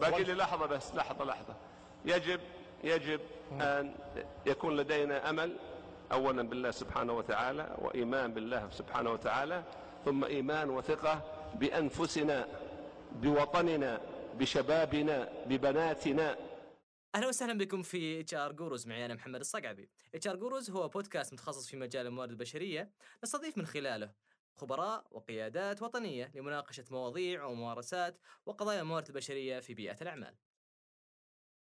باقي لي لحظة بس لحظة لحظة. يجب يجب أن يكون لدينا أمل أولا بالله سبحانه وتعالى وإيمان بالله سبحانه وتعالى ثم إيمان وثقة بأنفسنا بوطننا بشبابنا ببناتنا. أهلا وسهلا بكم في HR Gurus. معي أنا محمد الصقعبي. HR Gurus هو بودكاست متخصص في مجال الموارد البشرية نستضيف من خلاله خبراء وقيادات وطنية لمناقشة مواضيع وممارسات وقضايا الموارد البشرية في بيئة الأعمال.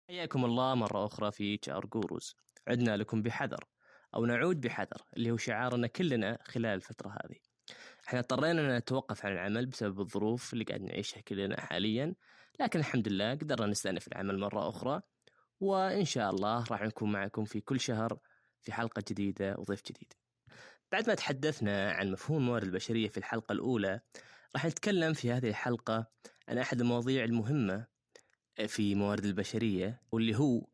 حياكم الله مرة أخرى في ار جوروز. عدنا لكم بحذر أو نعود بحذر اللي هو شعارنا كلنا خلال الفترة هذه. إحنا اضطرينا أن نتوقف عن العمل بسبب الظروف اللي قاعد نعيشها كلنا حاليا لكن الحمد لله قدرنا نستأنف العمل مرة أخرى وإن شاء الله راح نكون معكم في كل شهر في حلقة جديدة وضيف جديد بعد ما تحدثنا عن مفهوم الموارد البشرية في الحلقة الأولى راح نتكلم في هذه الحلقة عن أحد المواضيع المهمة في موارد البشرية واللي هو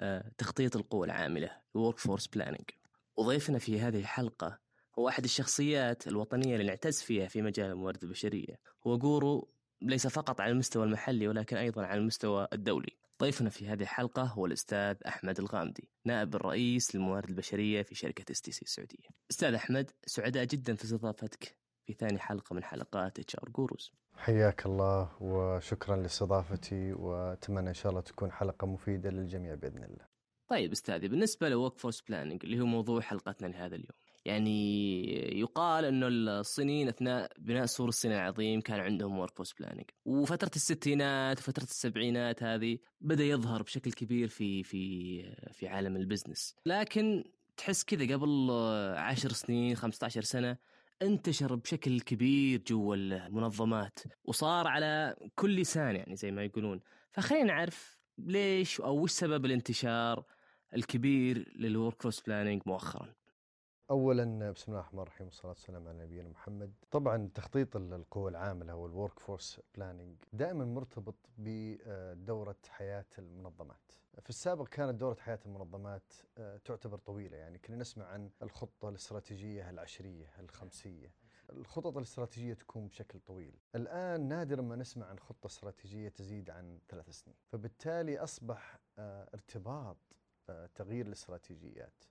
آه، تخطيط القوى العاملة Workforce Planning. وضيفنا في هذه الحلقة هو أحد الشخصيات الوطنية اللي نعتز فيها في مجال الموارد البشرية. هو guru ليس فقط على المستوى المحلي ولكن أيضا على المستوى الدولي. ضيفنا في هذه الحلقة هو الأستاذ أحمد الغامدي نائب الرئيس للموارد البشرية في شركة STC السعودية أستاذ أحمد سعداء جدا في استضافتك في ثاني حلقة من حلقات HR Gurus حياك الله وشكرا لاستضافتي وأتمنى إن شاء الله تكون حلقة مفيدة للجميع بإذن الله. طيب أستاذي بالنسبة ل workforce planning اللي هو موضوع حلقتنا لهذا اليوم يعني يقال إنه الصينيين أثناء بناء سور الصين العظيم كان عندهم workforce planning وفترة الستينات وفترة السبعينات هذه بدأ يظهر بشكل كبير في في في عالم ال business لكن تحس كذا قبل عشر سنين 15 سنة انتشر بشكل كبير جوا المنظمات. وصار على كل لسان يعني زي ما يقولون. فخلينا نعرف ليش أو وش سبب الانتشار الكبير لل workforce planning مؤخرا. اولا بسم الله الرحمن الرحيم والصلاة والسلام على نبينا محمد. طبعا تخطيط القوى العامله أو ال workforce planning دائما مرتبط بدورة حياة المنظمات. في السابق كانت دورة حياة المنظمات آه، تعتبر طويلة يعني كنا نسمع عن الخطة الاستراتيجية العشرية الخمسية. الخطط الاستراتيجية تكون بشكل طويل. الآن نادرا ما نسمع عن خطة استراتيجية تزيد عن ثلاث سنين. فبالتالي أصبح آه، ارتباط آه، تغيير الاستراتيجيات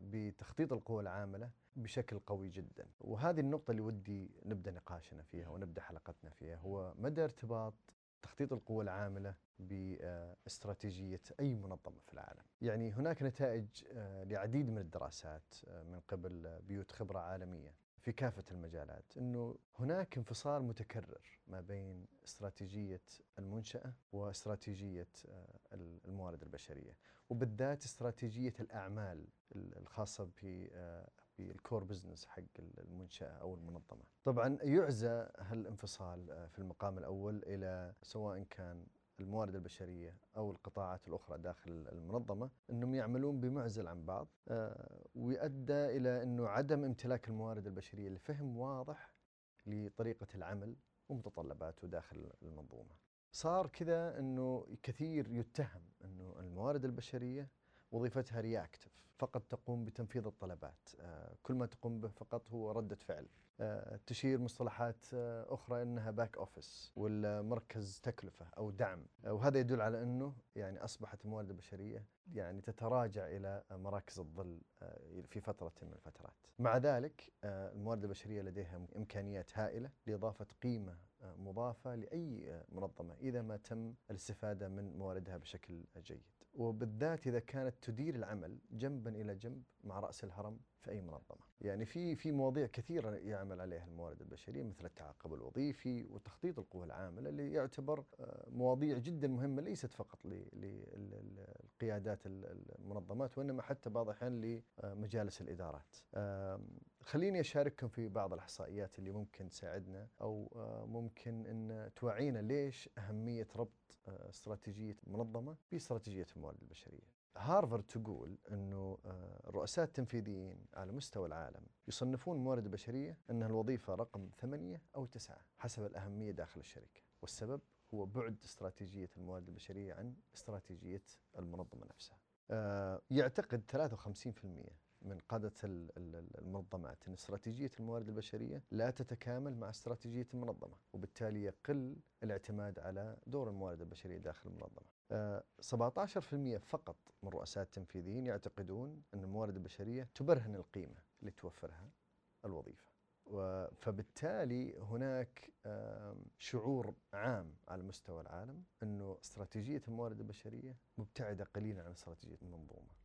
بتخطيط القوى العاملة بشكل قوي جدا. وهذه النقطة اللي ودي نبدأ نقاشنا فيها ونبدأ حلقتنا فيها هو مدى ارتباط تخطيط القوى العاملة باستراتيجية أي منظمة في العالم. يعني هناك نتائج آه، لعديد من الدراسات آه، من قبل بيوت خبرة عالمية. في كافة المجالات أنه هناك انفصال متكرر ما بين استراتيجية المنشأة واستراتيجية آه، الموارد البشرية. وبالذات استراتيجية الأعمال الخاصة آه، بالكور بزنس حق المنشأة أو المنظمة. طبعا يعزى هالانفصال آه، في المقام الأول إلى سواء كان الموارد البشرية أو القطاعات الأخرى داخل المنظمة أنهم يعملون بمعزل عن بعض آه، ويؤدى إلى أنه عدم امتلاك الموارد البشرية لفهم واضح لطريقة العمل ومتطلباته داخل المنظومة. صار كذا أنه كثير يتهم أنه الموارد البشرية وظيفتها reactive فقط تقوم بتنفيذ الطلبات. آه، كل ما تقوم به فقط هو ردة فعل. آه، تشير مصطلحات آه، أخرى أنها back office ولا مركز تكلفة أو دعم. وهذا يدل على أنه يعني أصبحت الموارد البشرية يعني تتراجع إلى مراكز الظل في فترة من الفترات. مع ذلك الموارد البشرية لديها إمكانيات هائلة لإضافة قيمة مضافة لأي منظمة إذا ما تم الاستفادة من مواردها بشكل جيد. وبالذات إذا كانت تدير العمل جنبا إلى جنب مع رأس الهرم في أي منظمة. يعني في في مواضيع كثيرة يعمل عليها الموارد البشرية مثل التعاقب الوظيفي وتخطيط القوى العاملة اللي يعتبر آه، مواضيع جدا مهمة ليست فقط للقيادات المنظمات وإنما حتى بعض الأحيان لمجالس الإدارات. خليني أشارككم في بعض الإحصائيات اللي ممكن تساعدنا أو آه، ممكن أن توعينا ليش أهمية ربط آه، استراتيجية منظمة بإستراتيجية الموارد البشرية هارفارد تقول إنه آه، الرؤساء التنفيذيين على مستوى العالم يصنفون الموارد البشريه إنها الوظيفة رقم ثمانية أو تسعة حسب الأهمية داخل الشركة، والسبب هو بعد استراتيجية الموارد البشرية عن استراتيجية المنظمة نفسها. آه، يعتقد 53% من قادة ال- ال- المنظمات أن استراتيجية الموارد البشرية لا تتكامل مع استراتيجية المنظمة وبالتالي يقل الاعتماد على دور الموارد البشرية داخل المنظمة. آه، 17% فقط من رؤساء التنفيذيين يعتقدون أن الموارد البشرية تبرهن القيمة اللي توفرها الوظيفة. فبالتالي هناك شعور عام على مستوى العالم أنه استراتيجية الموارد البشرية مبتعدة قليلا عن استراتيجية المنظومة.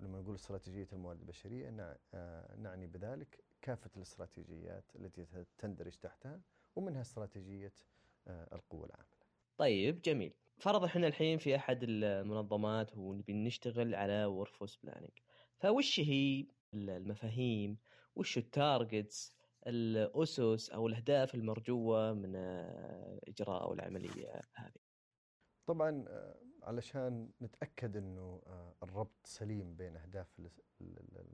ولما نقول استراتيجية الموارد البشرية نع- آه، نعني بذلك كافة الاستراتيجيات التي تندرج تحتها ومنها استراتيجية آه، القوة العاملة طيب جميل. فرضا إحنا الحين في أحد المنظمات ونبي نشتغل على workforce planning فوش هي المفاهيم؟ وش التارجتس الأسس أو الأهداف المرجوة من آه، إجراء أو العملية هذه؟ طبعا علشان نتأكد إنه آه، الربط سليم بين أهداف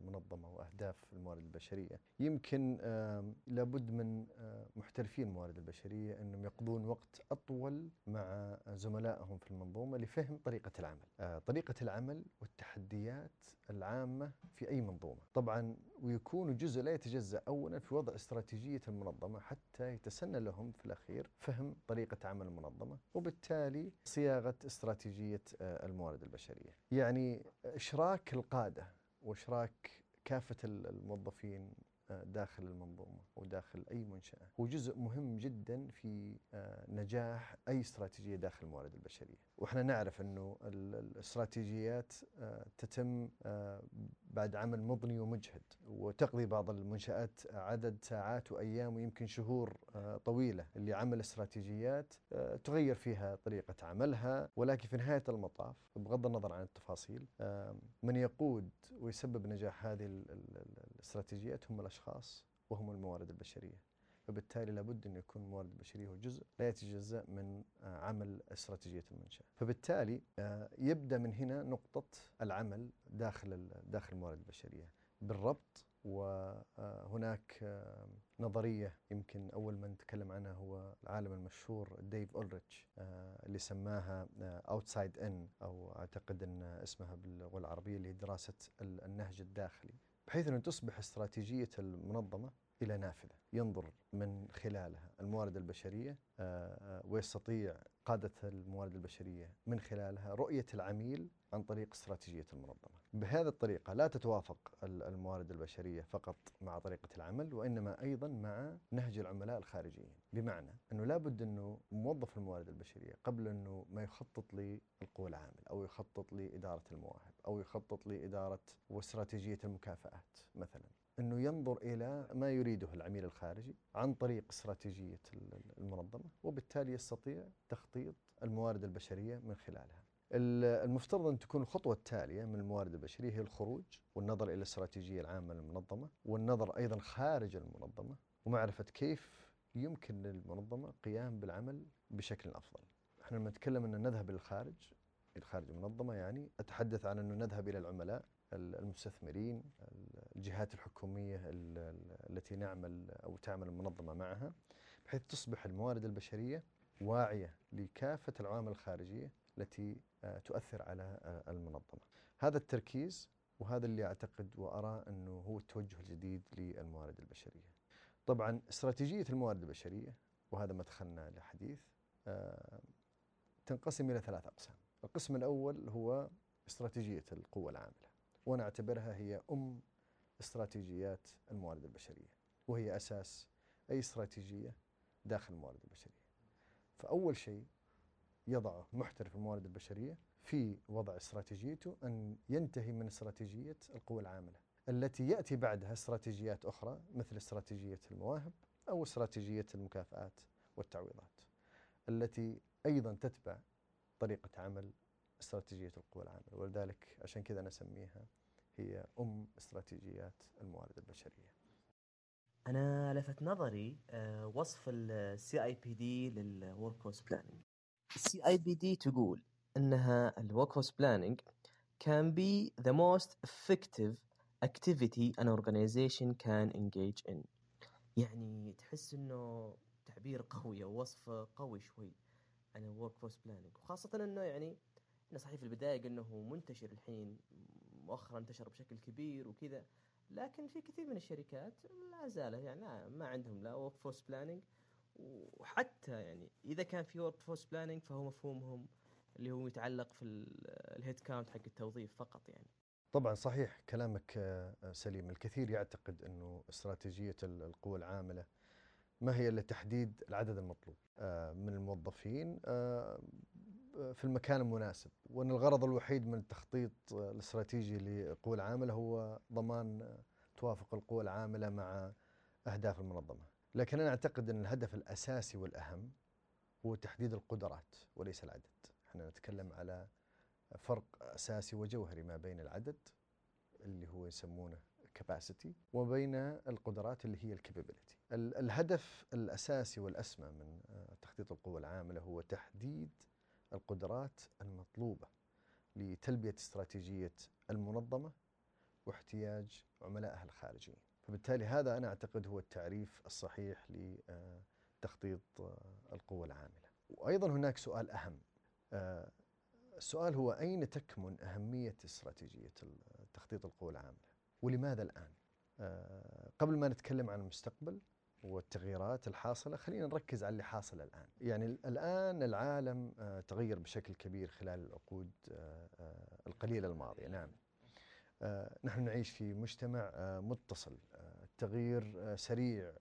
المنظمة وأهداف الموارد البشرية. يمكن لابد من محترفين الموارد البشرية أنهم يقضون وقت أطول مع زملائهم في المنظومة لفهم طريقة العمل. آه، طريقة العمل والتحديات العامة في أي منظومة. طبعا ويكون جزء لا يتجزأ اولا في وضع استراتيجية المنظمة حتى يتسنى لهم في الأخير فهم طريقة عمل المنظمة وبالتالي صياغة استراتيجية آه، الموارد البشرية. يعني إشراك القادة واشراك كافة ال- الموظفين آه، داخل المنظومة وداخل أي منشأة؟ هو جزء مهم جدا في آه، نجاح أي استراتيجية داخل الموارد البشرية. وإحنا نعرف إنه ال- الاستراتيجيات آه، تتم آه، بعد عمل مضني ومجهد. وتقضي بعض المنشآت عدد ساعات وأيام ويمكن شهور آه، طويلة. اللي عمل استراتيجيات تغير فيها طريقة عملها. ولكن في نهاية المطاف بغض النظر عن التفاصيل من يقود ويسبب نجاح هذه ال- ال- ال- الاستراتيجيات هم الأشخاص وهم الموارد البشرية. فبالتالي لابد أن يكون الموارد البشرية هو جزء لا يتجزأ من آه، عمل استراتيجية المنشأة. فبالتالي آه، يبدأ من هنا نقطة العمل داخل داخل الموارد البشرية بالربط وهناك آه، نظرية يمكن أول من تكلم عنها هو العالم المشهور ديف أولريتش اللي سماها أوتسايد إن أو أعتقد أن اسمها باللغة العربية اللي هي دراسة ال- النهج الداخلي. بحيث أن تصبح استراتيجية المنظمة إلى نافذة ينظر من خلالها. الموارد البشرية آه، آه، ويستطيع قادة الموارد البشرية من خلالها رؤية العميل عن طريق استراتيجية المنظمة. بهذه الطريقة لا تتوافق ال- الموارد البشرية فقط مع طريقة العمل وإنما أيضا مع نهج العملاء الخارجيين. بمعنى أنه لابد أنه موظف الموارد البشرية قبل أنه ما يخطط للقوى العامل أو يخطط لإدارة المواهب أو يخطط لإدارة واستراتيجية المكافآت مثلا. أنه ينظر إلى ما يريده العميل الخارجي عن طريق استراتيجية ال- المنظمة وبالتالي يستطيع تخطيط الموارد البشرية من خلالها. ال- المفترض أن تكون الخطوة التالية من الموارد البشرية هي الخروج والنظر إلى الاستراتيجية العامة للمنظمة والنظر أيضا خارج المنظمة ومعرفة كيف يمكن للمنظمة قيام بالعمل بشكل أفضل. إحنا لما نتكلم أن نذهب إلى خارج المنظمة يعني أتحدث عن أنه نذهب إلى العملاء ال- المستثمرين الجهات الحكومية ال- ال- التي نعمل أو تعمل المنظمة معها بحيث تصبح الموارد البشرية واعية لكافة العوامل الخارجية التي آه، تؤثر على آه، المنظمة. هذا التركيز وهذا اللي أعتقد وأرى أنه هو التوجه الجديد للموارد البشرية. طبعا استراتيجية الموارد البشرية وهذا مدخلنا لحديث آه، تنقسم إلى ثلاث أقسام. القسم الأول هو استراتيجية القوة العاملة وأنا أعتبرها هي أم استراتيجيات الموارد البشرية وهي أساس أي استراتيجية داخل الموارد البشرية. فأول شيء يضعه محترف الموارد البشرية في وضع استراتيجيته أن ينتهي من استراتيجية القوى العاملة التي يأتي بعدها استراتيجيات أخرى مثل استراتيجية المواهب أو استراتيجية المكافآت والتعويضات التي أيضا تتبع طريقة عمل استراتيجية القوى العاملة. ولذلك عشان كذا أنا أسميها هي أم استراتيجيات الموارد البشرية. أنا لفت نظري آه، وصف ال CIPD لل workforce planning ال CIPD تقول إنها ال workforce planning can be the most effective activity an organization can engage in. يعني تحس إنه تعبير قوي أو وصف قوي شوي عن ال workforce planning وخاصة إنه يعني إحنا صحيح في البداية قلنا هو منتشر الحين مؤخرا انتشر بشكل كبير وكذا لكن في كثير من الشركات لا زالت يعني ما عندهم لا workforce planning وحتى يعني إذا كان في workforce planning فهو مفهومهم اللي هو يتعلق في ال headcount حق التوظيف فقط يعني. طبعا صحيح كلامك آه، سليم. الكثير يعتقد أنه استراتيجية ال- القوى العاملة ما هي إلا تحديد العدد المطلوب. آه، من الموظفين آه، في المكان المناسب وأن الغرض الوحيد من التخطيط الاستراتيجي للقوى العاملة هو ضمان توافق القوى العاملة مع أهداف المنظمة. لكن أنا أعتقد أن الهدف الأساسي والأهم هو تحديد القدرات وليس العدد. إحنا نتكلم على فرق أساسي وجوهري ما بين العدد اللي هو يسمونه capacity وبين القدرات اللي هي الكابابيلتي الهدف الأساسي والأسمى من تخطيط القوى العاملة هو تحديد القدرات المطلوبة لتلبية استراتيجية المنظمة واحتياج عملائها الخارجيين. فبالتالي هذا أنا أعتقد هو التعريف الصحيح لتخطيط القوى العاملة. وأيضا هناك سؤال أهم آه، السؤال هو أين تكمن أهمية استراتيجية تخطيط القوى العاملة؟ ولماذا الآن؟ آه، قبل ما نتكلم عن المستقبل والتغييرات الحاصلة. خلينا نركز على اللي حاصل الآن. يعني الآن العالم آه، تغير بشكل كبير خلال العقود آه، آه، القليلة الماضية. نعم. نحن نعيش في مجتمع متصل. التغيير سريع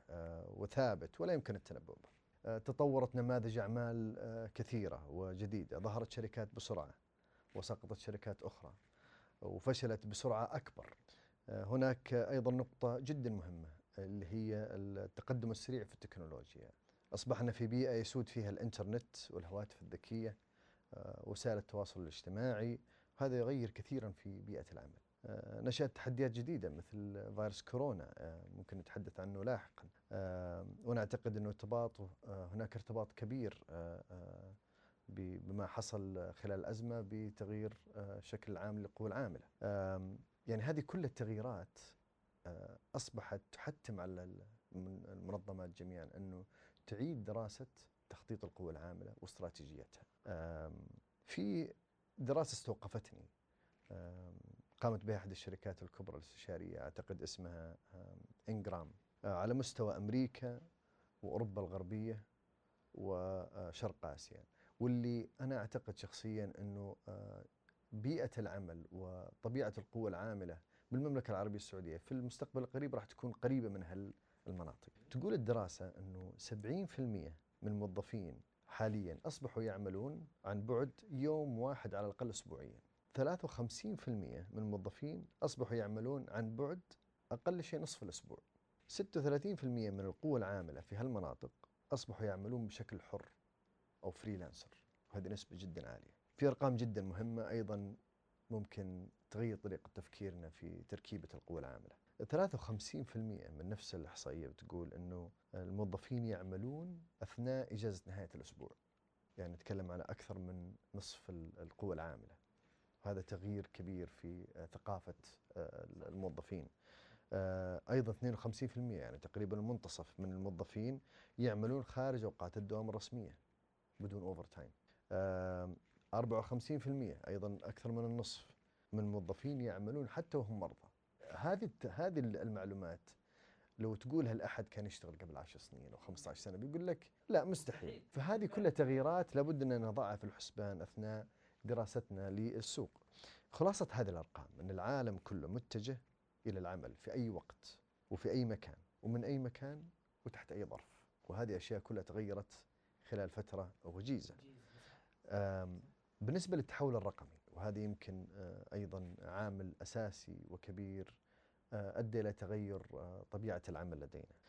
وثابت ولا يمكن التنبؤ به. تطورت نماذج أعمال كثيرة وجديدة. ظهرت شركات بسرعة وسقطت شركات أخرى وفشلت بسرعة أكبر. هناك أيضا نقطة جدا مهمة. اللي هي التقدم السريع في التكنولوجيا. أصبحنا في بيئة يسود فيها الإنترنت والهواتف الذكية آه، وسائل التواصل الاجتماعي وهذا يغير كثيرا في بيئة العمل. آه، نشأت تحديات جديدة مثل فيروس كورونا آه، ممكن نتحدث عنه لاحقا. وأنا أعتقد أنه ارتباطه آه، هناك ارتباط كبير بما حصل خلال الأزمة بتغيير الشكل العام للقوى العاملة. يعني هذه كل التغييرات أصبحت تحتم على ال- من- المنظمات جميعا أنه تعيد دراسة تخطيط القوى العاملة واستراتيجيتها. في دراسة استوقفتني. قامت بها أحد الشركات الكبرى الاستشارية أعتقد اسمها آم، إنجرام آه، على مستوى أمريكا وأوروبا الغربية وشرق آسيا. واللي أنا أعتقد شخصيا أنه آه، بيئة العمل وطبيعة القوى العاملة بالمملكة العربية السعودية في المستقبل القريب راح تكون قريبة من هالمناطق. تقول الدراسة أنه 70% من الموظفين حاليا أصبحوا يعملون عن بعد يوم واحد على الأقل أسبوعيا. 53% من الموظفين أصبحوا يعملون عن بعد أقل شيء نصف الأسبوع. 36% من القوى العاملة في هالمناطق أصبحوا يعملون بشكل حر أو فريلانسر وهذه نسبة جدا عالية. في أرقام جدا مهمة أيضا ممكن تغير طريقة تفكيرنا في تركيبة القوى العاملة. 53% من نفس الإحصائية بتقول أنه الموظفين يعملون أثناء إجازة نهاية الأسبوع. يعني نتكلم على أكثر من نصف ال- القوى العاملة. هذا تغيير كبير في ثقافة آه، الموظفين. آه، أيضا 52% يعني تقريبا المنتصف من الموظفين يعملون خارج أوقات الدوام الرسمية بدون أوفر تايم آم، 54% أيضا أكثر من النصف من الموظفين يعملون حتى وهم مرضى. هذه هذه المعلومات لو تقولها لأحد كان يشتغل قبل 10 سنين أو 15 سنة بيقول لك لا مستحيل. فهذه كلها تغييرات لابد أن نضعها في الحسبان أثناء دراستنا للسوق. خلاصة هذه الأرقام أن العالم كله متجه إلى العمل في أي وقت وفي أي مكان ومن أي مكان وتحت أي ظرف. وهذه أشياء كلها تغيرت خلال فترة وجيزة آم، بالنسبة للتحول الرقمي وهذا يمكن آه، أيضا عامل أساسي وكبير آه، أدى إلى تغير آه، طبيعة العمل لدينا.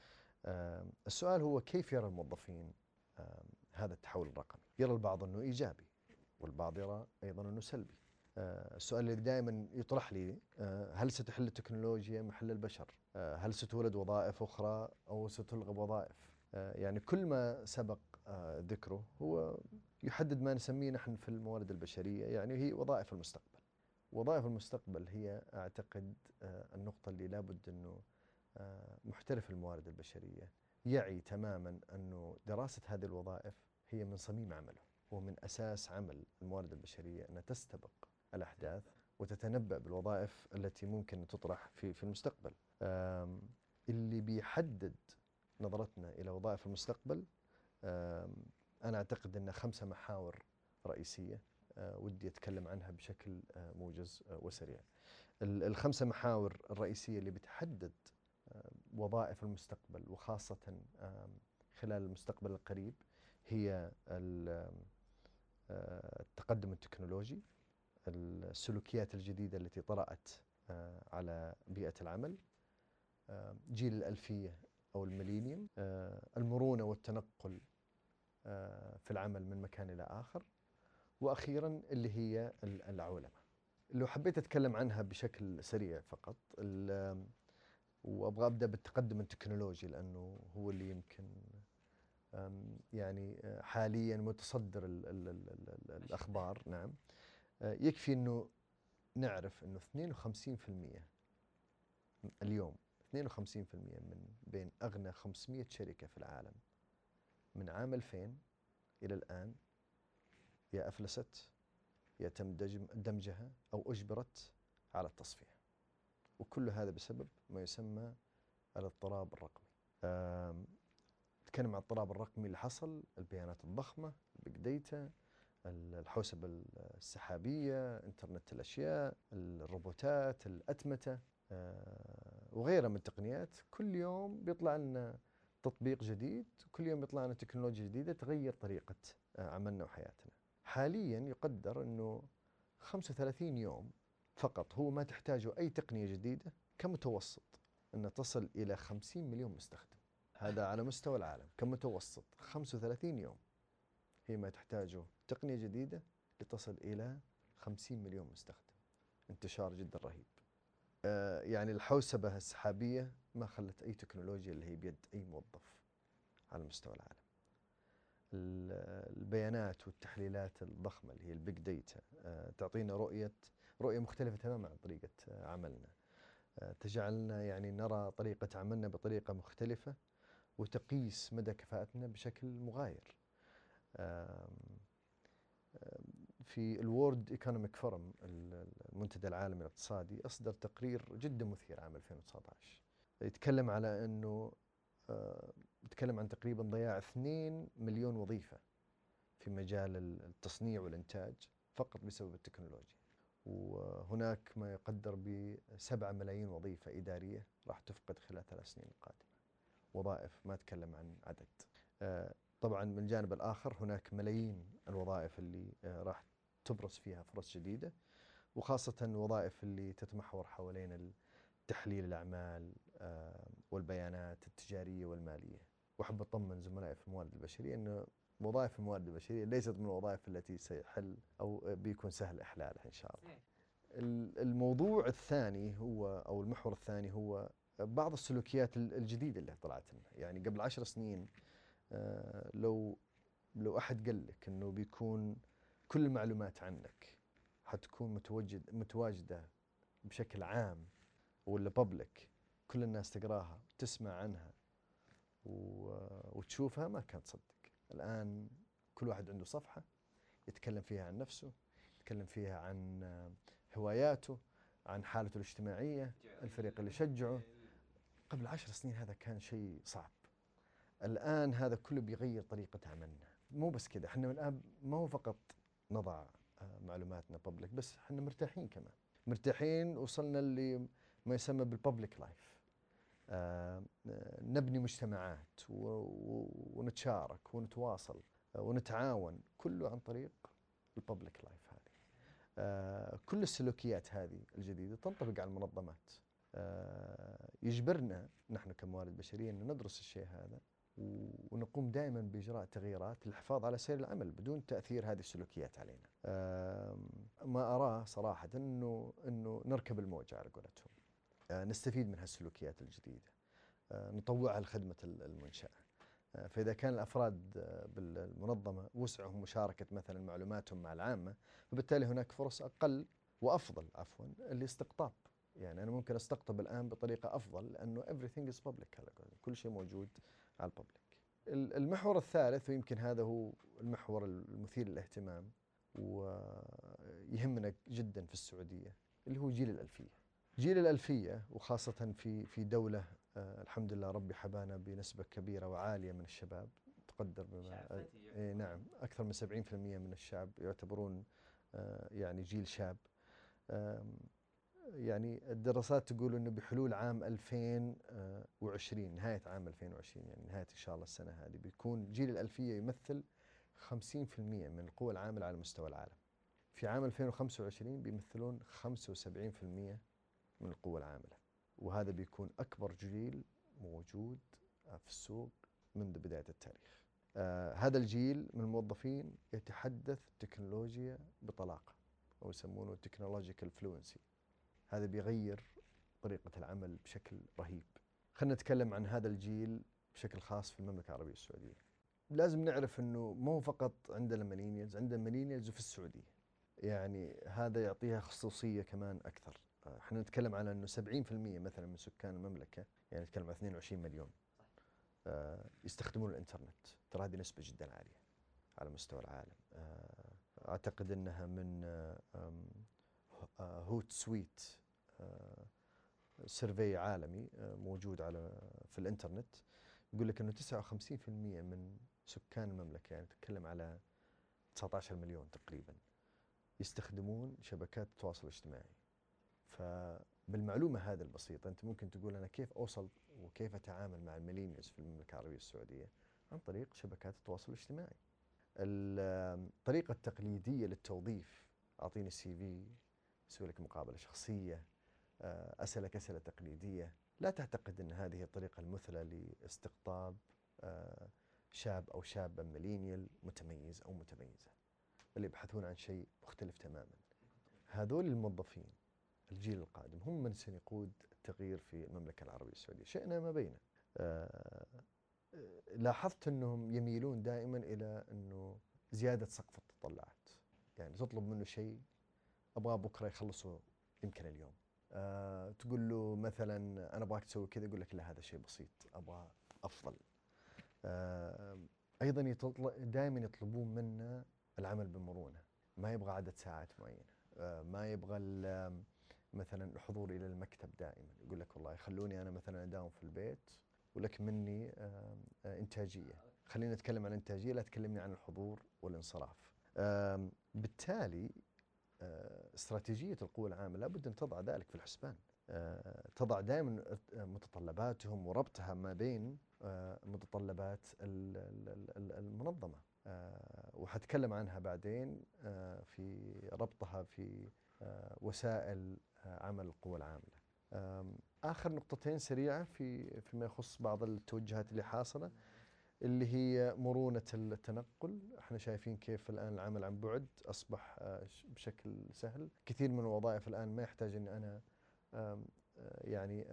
السؤال هو كيف يرى الموظفين هذا التحول الرقمي؟ يرى البعض أنه إيجابي والبعض يرى أيضا أنه سلبي. السؤال اللي دائما يطرح لي هل ستحل التكنولوجيا محل البشر؟ هل ستولد وظائف أخرى أو ستلغى وظائف؟ يعني كل ما سبق ذكره هو يحدد ما نسميه نحن في الموارد البشرية يعني هي وظائف المستقبل وظائف المستقبل هي أعتقد آه، النقطة اللي لابد أنه آه، محترف الموارد البشرية يعي تماما أنه دراسة هذه الوظائف هي من صميم عمله ومن أساس عمل الموارد البشرية أنها تستبق الأحداث وتتنبأ بالوظائف التي ممكن تطرح في في المستقبل. اللي بيحدد نظرتنا إلى وظائف المستقبل آم، أنا أعتقد أن خمسة محاور رئيسية آه، ودي أتكلم عنها بشكل آه، موجز آه، وسريع. ال- الخمسة محاور الرئيسية اللي بتحدد وظائف المستقبل وخاصة آم، خلال المستقبل القريب هي التقدم التكنولوجي السلوكيات الجديدة التي طرأت على بيئة العمل جيل الألفية أو الميلينيوم المرونة والتنقل في العمل من مكان إلى آخر. وأخيرا اللي هي ال- العولمة. لو حبيت أتكلم عنها بشكل سريع فقط وأبغى أبدأ بالتقدم التكنولوجي لأنه هو اللي يمكن يعني آه، حاليا متصدر ال ال ال ال ال الأخبار. نعم. آه، يكفي أنه نعرف أنه 52% اليوم 52% من بين أغنى 500 شركة في العالم من عام 2000 إلى الآن يا أفلست يا تم دمجها أو أجبرت على التصفية. وكل هذا بسبب ما يسمى الاضطراب الرقمي. نتكلم عن الاضطراب الرقمي اللي حصل البيانات الضخمة ال big data الحوسبة السحابية إنترنت الأشياء الروبوتات الأتمتة آه، وغيرها من التقنيات. كل يوم بيطلع لنا تطبيق جديد كل يوم بيطلع لنا تكنولوجيا جديدة تغير طريقة آه، عملنا وحياتنا حاليا يقدر أنه 35 يوم فقط هو ما تحتاجه أي تقنية جديدة كمتوسط أن تصل إلى 50 مليون مستخدم. هذا على مستوى العالم كمتوسط 35 يوم هي ما تحتاجه تقنية جديدة لتصل إلى 50 مليون مستخدم. انتشار جدا رهيب. يعني الحوسبة السحابية ما خلت أي تكنولوجيا اللي هي بيد أي موظف على مستوى العالم. ال- البيانات والتحليلات الضخمة اللي هي ال big data تعطينا رؤية رؤية مختلفة تماما عن طريقة آه، عملنا. آه، تجعلنا يعني نرى طريقة عملنا بطريقة مختلفة وتقيس مدى كفاءتنا بشكل مغاير. في ال World Economic Forum المنتدى العالمي الاقتصادي أصدر تقرير جدا مثير عام 2019 يتكلم على إنه آه، يتكلم عن تقريبا ضياع 2 مليون وظيفة في مجال التصنيع والإنتاج فقط بسبب التكنولوجيا. وهناك ما يقدر ب 7 ملايين وظيفة إدارية راح تفقد خلال ثلاث سنين القادمه وظائف ما أتكلم عن عدد. آه، طبعا من الجانب الآخر هناك ملايين الوظائف اللي آه، راح تبرز فيها فرص جديدة وخاصة الوظائف اللي تتمحور حوالين تحليل الأعمال آه، والبيانات التجارية والمالية. وأحب أطمن زملائي في الموارد البشرية إنه وظائف الموارد البشرية ليست من الوظائف التي سيحل أو بيكون سهل إحلالها إن شاء الله. ال- الموضوع الثاني هو أو المحور الثاني هو بعض السلوكيات ال- الجديدة اللي طلعت لنا، يعني قبل عشر سنين آه، لو لو أحد قال لك إنه بيكون كل المعلومات عنك حتكون متوجد متواجدة بشكل عام ولا بابليك كل الناس تقراها تسمع عنها وتشوفها ما كان تصدق الآن كل واحد عنده صفحة يتكلم فيها عن نفسه يتكلم فيها عن هواياته عن حالته الاجتماعية الفريق اللي يشجعه. قبل عشر سنين هذا كان شيء صعب. الآن هذا كله بيغير طريقة عملنا. مو بس كذا إحنا الآن ما هو فقط نضع آه، معلوماتنا public بس إحنا مرتاحين كمان. مرتاحين وصلنا اللي ما يسمى بال public life نبني مجتمعات و- و- ونتشارك ونتواصل آه، ونتعاون كله عن طريق ال public life هذه. آه، كل السلوكيات هذه الجديدة تنطبق على المنظمات. آه، يجبرنا نحن كموارد بشرية ان ندرس الشيء هذا. ونقوم دائما بإجراء تغييرات للحفاظ على سير العمل بدون تأثير هذه السلوكيات علينا. ما أراه صراحة انه إنه نركب الموجة على قولتهم. آه، نستفيد من هالسلوكيات الجديدة. آه، نطوعها لخدمة ال- المنشأة. آه، فإذا كان الأفراد آه، بالمنظمة وسعهم مشاركة مثلا معلوماتهم مع العامة فبالتالي هناك فرص أقل وأفضل عفوا لاستقطاب يعني أنا ممكن أستقطب الآن بطريقة أفضل لأنه everything is public كل شيء موجود على الببليك. ال- المحور الثالث ويمكن هذا هو المحور المثير للاهتمام ويهمنا جدا في السعودية اللي هو جيل الألفية. جيل الألفية وخاصة في في دولة آه الحمد لله ربي حبانا بنسبة كبيرة وعالية من الشباب تقدر بما إيه نعم أكثر من 70% من الشعب يعتبرون آه يعني جيل شاب. يعني الدراسات تقول إنه بحلول عام 2020 نهاية عام 2020 يعني نهاية إن شاء الله السنة هذه بيكون جيل الألفية يمثل 50% من القوى العامله على مستوى العالم. في عام 2025 بيمثلون 75% من القوى العامله. وهذا بيكون أكبر جيل موجود في السوق منذ بداية التاريخ. آه هذا الجيل من الموظفين يتحدث التكنولوجيا بطلاقة أو يسمونه technological fluency. هذا بيغير طريقة العمل بشكل رهيب. خلينا نتكلم عن هذا الجيل بشكل خاص في المملكة العربية السعودية. لازم نعرف أنه مو فقط عندنا millennials عندنا millennials في السعودية. يعني هذا يعطيها خصوصية كمان أكثر. آه، إحنا نتكلم على أنه 70% مثلا من سكان المملكة يعني نتكلم عن 22 مليون آه، يستخدمون الإنترنت. ترى هذه نسبة جدا عالية على مستوى العالم. آه، أعتقد أنها من Hootsuite survey عالمي آه، موجود على في الإنترنت. يقول لك إنه 59% من سكان المملكة يعني تتكلم على 19 مليون تقريبا يستخدمون شبكات التواصل الاجتماعي. فبالمعلومة هذه البسيطة أنت ممكن تقول أنا كيف أوصل وكيف أتعامل مع ال millennials في المملكة العربية السعودية؟ عن طريق شبكات التواصل الاجتماعي. ال- الطريقة التقليديه للتوظيف أعطيني ال CV أسوي لك مقابلة شخصية آه، اسالك اسئله تقليدية. لا تعتقد أن هذه الطريقة المثلى لاستقطاب آه، شاب أو شابة millennial متميز أو متميزة بل يبحثون عن شيء مختلف تماما. هذول الموظفين الجيل القادم هم من سيقود التغيير في المملكة العربية السعودية. شئنا ما بينا. آه، لاحظت أنهم يميلون دائما إلى أنه زيادة سقف التطلعات. يعني تطلب منه شيء ابغاه بكرة يخلصه يمكن اليوم. آه تقول له مثلا أنا أبغاك تسوي كذا يقول لك لا هذا شيء بسيط أبغى أفضل. آه أيضا دائما يطلبون منا العمل بمرونة. ما يبغى عدد ساعات معينة. آه ما يبغى مثلا الحضور إلى المكتب دائما. يقول لك والله خلوني أنا مثلا أداوم في البيت ولك مني آه إنتاجية. خلينا نتكلم عن الانتاجيه لا تكلمني عن الحضور والانصراف. بالتالي استراتيجية القوى العامة لابد أن تضع ذلك في الحسبان. آه، تضع دائما متطلباتهم وربطها ما بين آه، متطلبات ال- ال- ال- المنظمة. آه، وحتكلم عنها بعدين في ربطها في وسائل عمل القوى العاملة آخر نقطتين سريعة في فيما يخص بعض التوجهات اللي حاصلة. اللي هي مرونة التنقل. إحنا شايفين كيف الآن العمل عن بعد أصبح آه، بشكل سهل. كثير من الوظائف الآن ما يحتاج أن أنا آه، يعني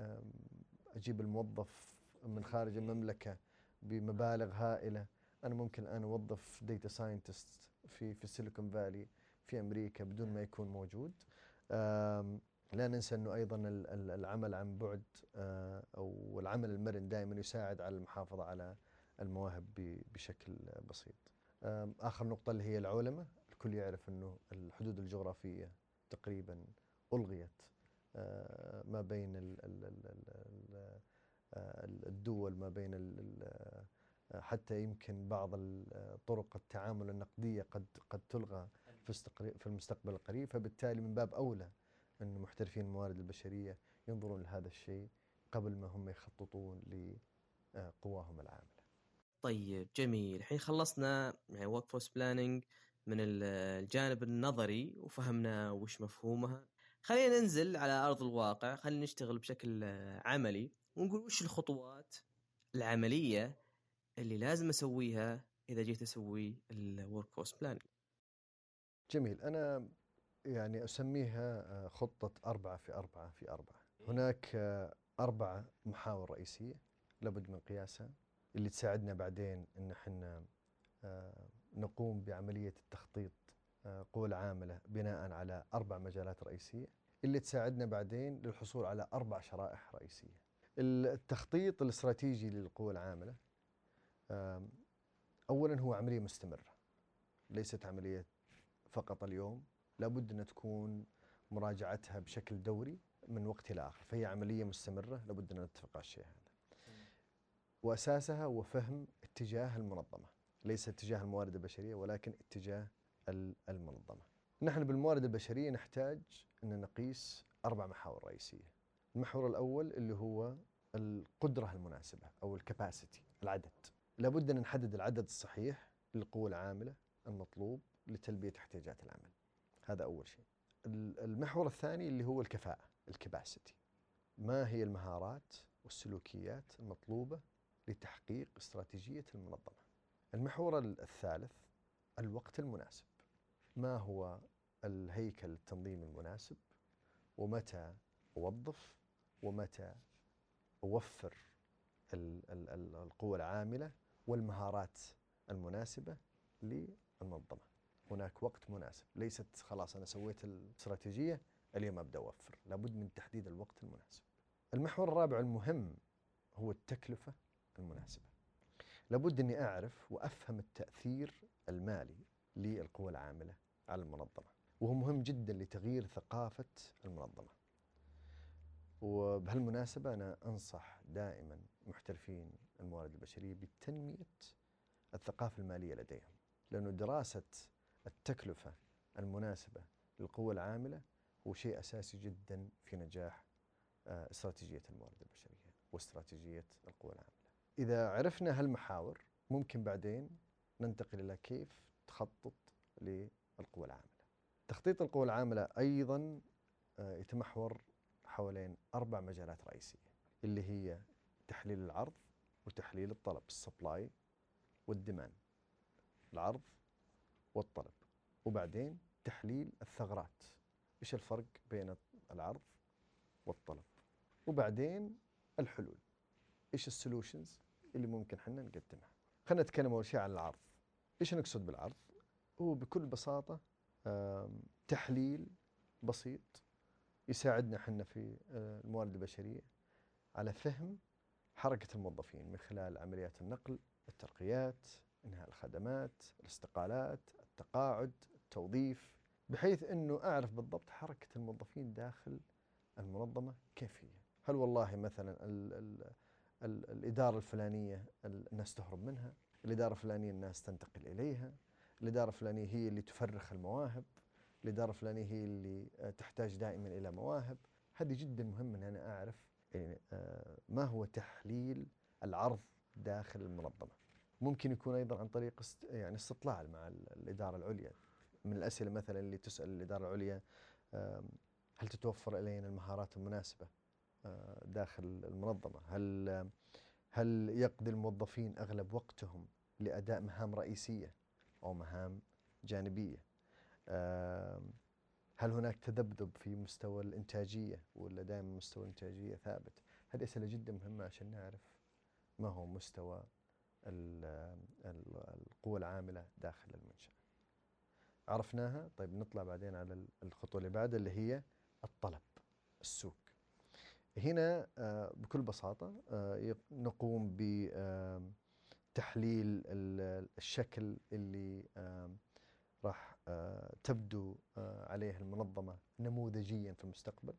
أجيب الموظف من خارج المملكة بمبالغ هائلة. أنا ممكن الآن أوظف data scientist في في ال Silicon Valley في أمريكا بدون ما يكون موجود. لا ننسى أنه أيضا ال- ال- العمل عن بعد آه، أو العمل المرن دائما يساعد على المحافظة على المواهب بشكل بسيط. آخر نقطة اللي هي العولمة. الكل يعرف أنه الحدود الجغرافية تقريبا ألغيت آه، ما بين آه، الدول ما بين آه، حتى يمكن بعض طرق التعامل النقدية قد قد تلغى في في المستقبل القريب. فبالتالي من باب أولى أن محترفين الموارد البشرية ينظرون لهذا الشيء قبل ما هم يخططون لقواهم العاملة طيب جميل. الحين خلصنا يعني workforce planning من ال- الجانب النظري وفهمنا وش مفهومها. خلينا ننزل على أرض الواقع. خلينا نشتغل بشكل عملي ونقول وش الخطوات العملية اللي لازم أسويها إذا جيت أسوي الورك فورس بلاننج جميل. أنا يعني أسميها آه، خطة أربعة في أربعة في أربعة. هناك آه، أربع محاور رئيسية لابد من قياسها. اللي تساعدنا بعدين أن إحنا آه، نقوم بعملية التخطيط آه، قوى العاملة بناء على أربع مجالات رئيسية اللي تساعدنا بعدين للحصول على أربع شرائح رئيسية. التخطيط الاستراتيجي للقوى العاملة آم، أولا هو عملية مستمرة ليست عملية فقط اليوم لابد أن تكون مراجعتها بشكل دوري من وقت إلى آخر فهي عملية مستمرة لابد أن نتفق على الشيء هذا. وأساسها هو فهم اتجاه المنظمة. ليس اتجاه الموارد البشرية ولكن اتجاه ال- المنظمة. نحن بالموارد البشرية نحتاج أن نقيس أربع محاور رئيسية. المحور الأول اللي هو القدرة المناسبة أو الكباسيتي العدد. لابد أن نحدد العدد الصحيح للقوة العاملة المطلوب لتلبية احتياجات العمل. هذا أول شيء. ال- المحور الثاني اللي هو الكفاءة الكباسيتي. ما هي المهارات والسلوكيات المطلوبة لتحقيق استراتيجية المنظمة. المحور ال- الثالث الوقت المناسب. ما هو الهيكل التنظيمي المناسب؟ ومتى أوظف؟ ومتى ال- القوى العاملة والمهارات المناسبة للمنظمة؟ هناك وقت مناسب. ليست خلاص أنا سويت الاستراتيجية اليوم أبدأ أوفر. لابد من تحديد الوقت المناسب. المحور الرابع المهم هو التكلفة. المناسبه لابد أني أعرف وأفهم التأثير المالي للقوى العاملة على المنظمة وهو مهم جدا لتغيير ثقافة المنظمة وبهالمناسبة أنا أنصح دائما محترفين الموارد البشرية بتنمية الثقافة المالية لديهم لأنه دراسة التكلفة المناسبة للقوى العاملة هو شيء أساسي جدا في نجاح آه، استراتيجية الموارد البشرية واستراتيجية القوى العاملة. إذا عرفنا هالمحاور ممكن بعدين ننتقل إلى كيف تخطط للقوى العاملة. تخطيط القوى العاملة أيضا آه، يتمحور حوالين أربع مجالات رئيسية اللي هي تحليل العرض وتحليل الطلب السبلاي وال demand. العرض والطلب وبعدين تحليل الثغرات إيش الفرق بين العرض والطلب وبعدين الحلول إيش ال solutions اللي ممكن إحنا نقدمها خلينا نتكلم أول شيء عن العرض. إيش نقصد بالعرض؟ هو بكل بساطة تحليل بسيط يساعدنا إحنا في آه، الموارد البشرية على فهم حركة الموظفين من خلال عمليات النقل الترقيات إنهاء الخدمات الاستقالات التقاعد التوظيف بحيث إنه أعرف بالضبط حركة الموظفين داخل المنظمة كيف هي هل والله مثلا ال ال ال الإدارة الفلانية ال- الناس تهرب منها الإدارة الفلانية الناس تنتقل إليها الإدارة الفلانية هي اللي تفرخ المواهب الإدارة الفلانية هي اللي آه، تحتاج دائما إلى مواهب. هذه جدا مهم إن أنا أعرف يعني آه، ما هو تحليل العرض داخل المنظمة. ممكن يكون أيضا عن طريق است يعني استطلاع مع ال- الإدارة العليا. من الأسئلة مثلا اللي تسأل الإدارة العليا هل تتوفر إلينا المهارات المناسبة؟ آه، داخل المنظمة؟ هل هل يقضي الموظفين أغلب وقتهم لأداء مهام رئيسية أو مهام جانبية؟ آم، هل هناك تذبذب في مستوى الإنتاجية ولا دائما مستوى الانتاجيه ثابت؟ هذه أسئلة جدا مهمة عشان نعرف ما هو مستوى ال- ال- القوى العاملة داخل المنشأة. عرفناها طيب نطلع بعدين على ال- الخطوة اللي بعدها اللي هي الطلب السوق. هنا آه، بكل بساطة آه، نقوم بتحليل الشكل اللي راح آه، تبدو عليه المنظمة نموذجيا في المستقبل.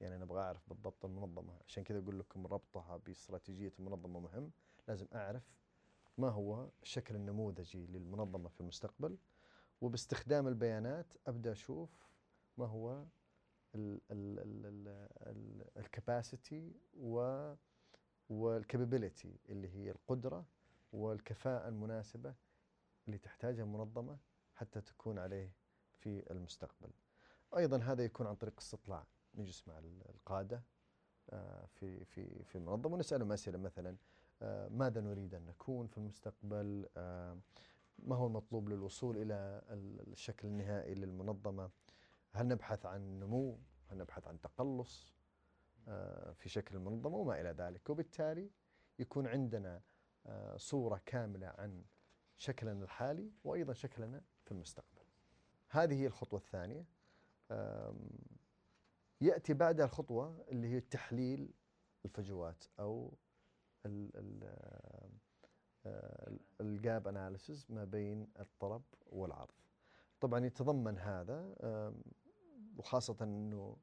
يعني أنا أبغى أعرف بالضبط المنظمة. عشان كذا أقول لكم ربطها باستراتيجية المنظمة مهم. لازم أعرف ما هو الشكل النموذجي للمنظمة في المستقبل. وباستخدام البيانات أبدأ أشوف ما هو الكباسيتي و والكابابيلتي اللي هي القدرة والكفاءة المناسبة اللي تحتاجها المنظمه حتى تكون عليه في المستقبل. أيضا هذا يكون عن طريق استطلاع نجلس مع ال- القادة آه، في في في المنظمة ونسالهم اسئله مثلا آه، ماذا نريد أن نكون في المستقبل؟ آه، ما هو المطلوب للوصول إلى ال- الشكل النهائي للمنظمة؟ هل نبحث عن نمو؟ هل نبحث عن تقلص آه، في شكل المنظمه وما إلى ذلك، وبالتالي يكون عندنا آه، صورة كاملة عن شكلنا الحالي وأيضا شكلنا في المستقبل. هذه هي الخطوة الثانية. آم، يأتي بعدها الخطوة اللي هي تحليل الفجوات آه، الجاب اناليسز ما بين الطلب والعرض. طبعا يتضمن هذا وخاصة أنه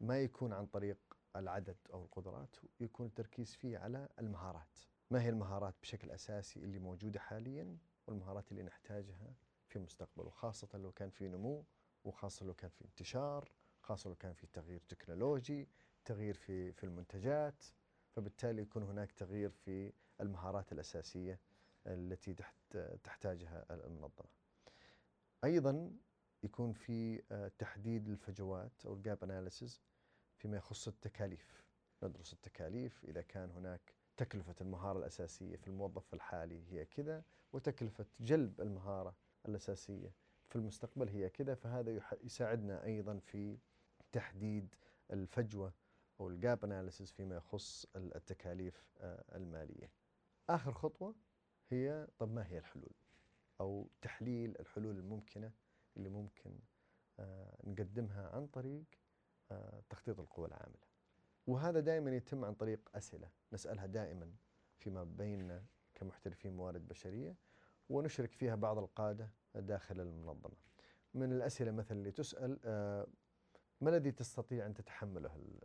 ما يكون عن طريق العدد أو القدرات يكون التركيز فيه على المهارات. ما هي المهارات بشكل أساسي اللي موجودة حاليا والمهارات اللي نحتاجها في المستقبل وخاصة لو كان في نمو وخاصة لو كان في انتشار خاصة لو كان في تغيير تكنولوجي تغيير في في المنتجات. فبالتالي يكون هناك تغيير في المهارات الأساسية التي تحت تحتاجها المنظمة. أيضا يكون في آه، تحديد الفجوات أو ال gap analysis فيما يخص التكاليف. ندرس التكاليف إذا كان هناك تكلفة المهارة الأساسية في الموظف الحالي هي كذا وتكلفة جلب المهارة الأساسية في المستقبل هي كذا فهذا يساعدنا أيضا في تحديد الفجوة أو ال gap analysis فيما يخص التكاليف آه، المالية. آخر خطوة هي طب ما هي الحلول؟ أو تحليل الحلول الممكنة اللي ممكن آه، نقدمها عن طريق آه، تخطيط القوى العاملة. وهذا دائما يتم عن طريق أسئلة نسألها دائما فيما بيننا كمحترفين موارد بشرية ونشرك فيها بعض القادة داخل المنظمة. من الأسئلة مثلا اللي تسأل آه، ما الذي تستطيع أن تتحمله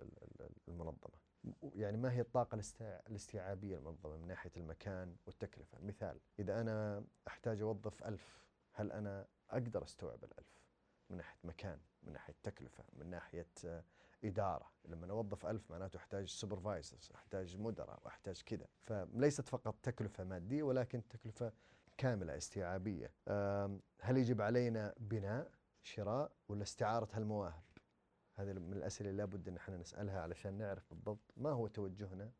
المنظمة؟ يعني ما هي الطاقة الاستيعابية المنظمة من ناحية المكان والتكلفة. مثال إذا أنا أحتاج أوظف ألف هل أنا أقدر أستوعب الألف؟ من ناحية مكان من ناحية تكلفة من ناحية آه، إدارة. لما أوظف ألف معناته أحتاج سوبرفايزرز أحتاج مدراء وأحتاج كذا. فليست فقط تكلفة مادية ولكن تكلفة كاملة استيعابية. هل يجب علينا بناء شراء ولا استعارة هالمواهب؟ هذه من الأسئلة اللي لابد أن إحنا نسألها علشان نعرف بالضبط ما هو توجهنا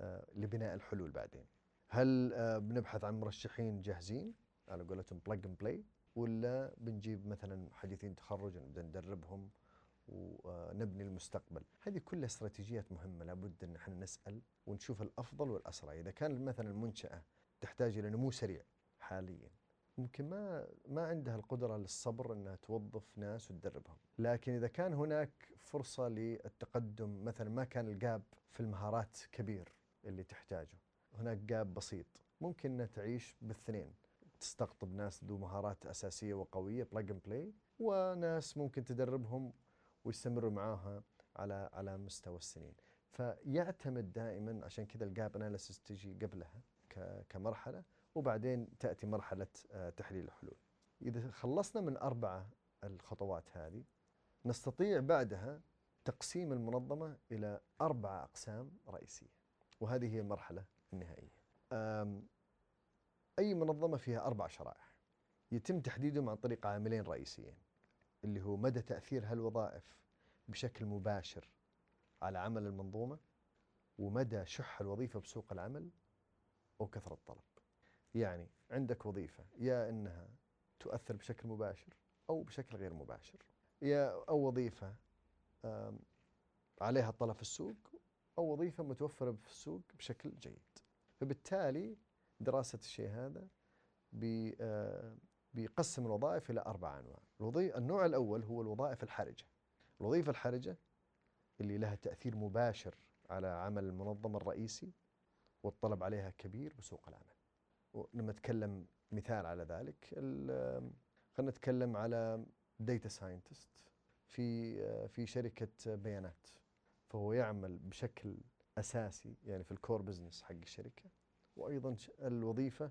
آه، لبناء الحلول بعدين. هل آه، بنبحث عن مرشحين جاهزين؟ على قولتهم plug and play ولا بنجيب مثلا حديثين تخرج ونبدا ندربهم ونبني المستقبل؟ هذه كلها استراتيجيات مهمة لابد أن إحنا نسأل ونشوف الأفضل والأسرع. إذا كان مثلا المنشأة تحتاج إلى نمو سريع حاليا ممكن ما ما عندها القدرة للصبر إنها توظف ناس وتدربهم، لكن إذا كان هناك فرصة للتقدم مثلا ما كان ال gap في المهارات كبير اللي تحتاجه، هناك gap بسيط، ممكن إنها تعيش بالاثنين، تستقطب ناس ذو مهارات أساسية وقوية plug and play، وناس ممكن تدربهم ويستمروا معاها على على مستوى السنين، فيعتمد دائما عشان كذا ال gap analysis تجي قبلها كمرحلة وبعدين تأتي مرحلة آه، تحليل الحلول. إذا خلصنا من أربعة الخطوات هذه نستطيع بعدها تقسيم المنظمة إلى أربعة أقسام رئيسية وهذه هي المرحلة النهائية. أي منظمة فيها أربع شرائح. يتم تحديدهم عن طريق عاملين رئيسيين اللي هو مدى تأثير هالوظائف بشكل مباشر على عمل المنظومة ومدى شح الوظيفة بسوق العمل وكثرة الطلب. يعني عندك وظيفة يا أنها تؤثر بشكل مباشر أو بشكل غير مباشر يا أو وظيفة عليها الطلب في السوق أو وظيفة متوفرة في السوق بشكل جيد. فبالتالي دراسة الشيء هذا بيقسم الوظائف إلى أربع أنواع. النوع الأول هو الوظائف الحرجة. الوظيفة الحرجة اللي لها تأثير مباشر على عمل المنظمة الرئيسي والطلب عليها كبير بسوق العمل. لما نتكلم مثال على ذلك خلينا نتكلم على data scientist في في شركة بيانات فهو يعمل بشكل أساسي يعني في ال core business حق الشركة وأيضا الوظيفة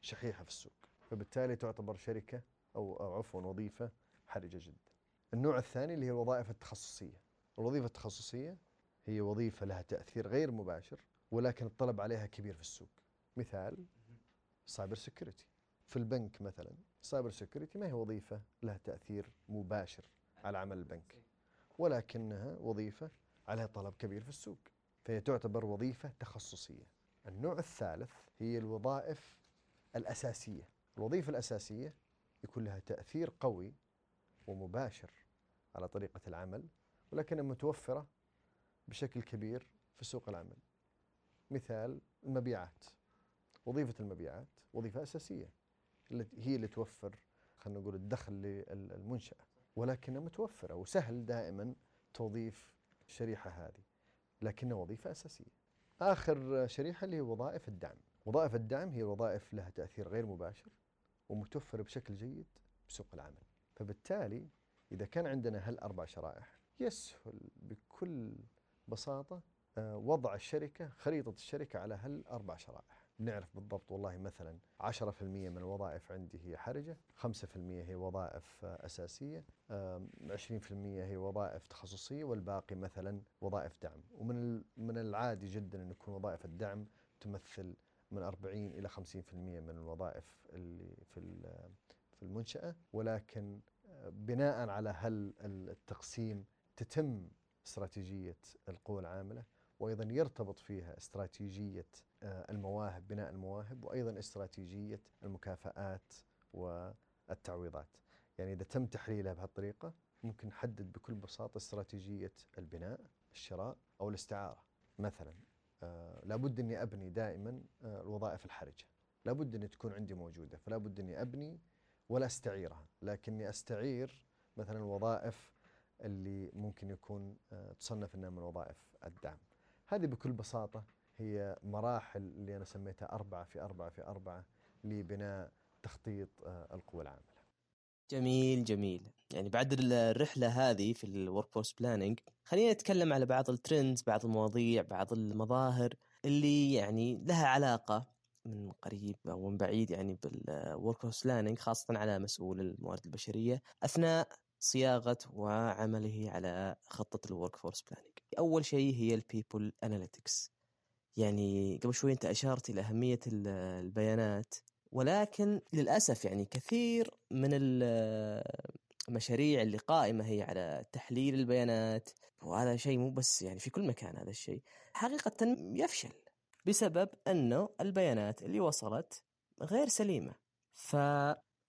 شحيحة في السوق فبالتالي تعتبر شركة أو, أو عفوا وظيفة حرجة جدا. النوع الثاني اللي هي الوظائف التخصصية. الوظيفة التخصصية هي وظيفة لها تأثير غير مباشر ولكن الطلب عليها كبير في السوق. مثال cyber security في البنك مثلا cyber security ما هي وظيفة لها تأثير مباشر على عمل البنك ولكنها وظيفة عليها طلب كبير في السوق. فهي تعتبر وظيفة تخصصية. النوع الثالث هي الوظائف الأساسية. الوظيفة الأساسية يكون لها تأثير قوي ومباشر على طريقة العمل ولكنها متوفرة بشكل كبير في سوق العمل. مثال المبيعات. وظيفة المبيعات وظيفة أساسية هي اللي توفر خلينا نقول الدخل للمنشأة ولكنها متوفرة وسهل دائما توظيف الشريحة هذه لكنها وظيفة أساسية. آخر شريحة اللي هي وظائف الدعم. وظائف الدعم هي وظائف لها تأثير غير مباشر ومتوفرة بشكل جيد بسوق العمل. فبالتالي إذا كان عندنا هالأربع شرائح يسهل بكل بساطة آه، وضع الشركة خريطة الشركة على هالأربع شرائح. نعرف بالضبط والله مثلا 10% من الوظائف عندي هي حرجة 5% هي وظائف أساسية آم، 20% هي وظائف تخصصية والباقي مثلا وظائف دعم. ومن من العادي جدا أن يكون وظائف الدعم تمثل من 40 إلى 50% من الوظائف اللي في في المنشأة. ولكن آه، بناء على هل التقسيم تتم استراتيجية القوى العاملة وأيضا يرتبط فيها استراتيجية آه، المواهب بناء المواهب وأيضا استراتيجية المكافآت والتعويضات. يعني إذا تم تحليلها بهالطريقة ممكن نحدد بكل بساطة استراتيجية البناء الشراء أو الاستعارة. مثلا آه، لابد أني أبني دائما آه، الوظائف الحرجة. لابد أن تكون عندي موجودة فلا بد أني أبني ولا أستعيرها. لكني أستعير مثلا الوظائف اللي ممكن يكون تصنف إنها من وظائف الدعم. هذه بكل بساطة هي مراحل اللي أنا سميتها أربعة في أربعة في أربعة لبناء تخطيط آه، القوى العامله. جميل جميل يعني بعد ال- الرحلة هذه في ال workforce planning خلينا نتكلم على بعض ال trends بعض المواضيع بعض المظاهر اللي يعني لها علاقة من قريب أو من بعيد يعني بال workforce planning خاصة على مسؤول الموارد البشرية أثناء صياغة وعمله على خطة ال workforce planning أول شيء هي ال people analytics يعني قبل شوي أنت أشرت إلى أهمية ال- البيانات ولكن للأسف يعني كثير من ال- المشاريع اللي قائمة هي على تحليل البيانات وهذا شيء مو بس يعني في كل مكان هذا الشيء حقيقة يفشل بسبب أنه البيانات اللي وصلت غير سليمة. ف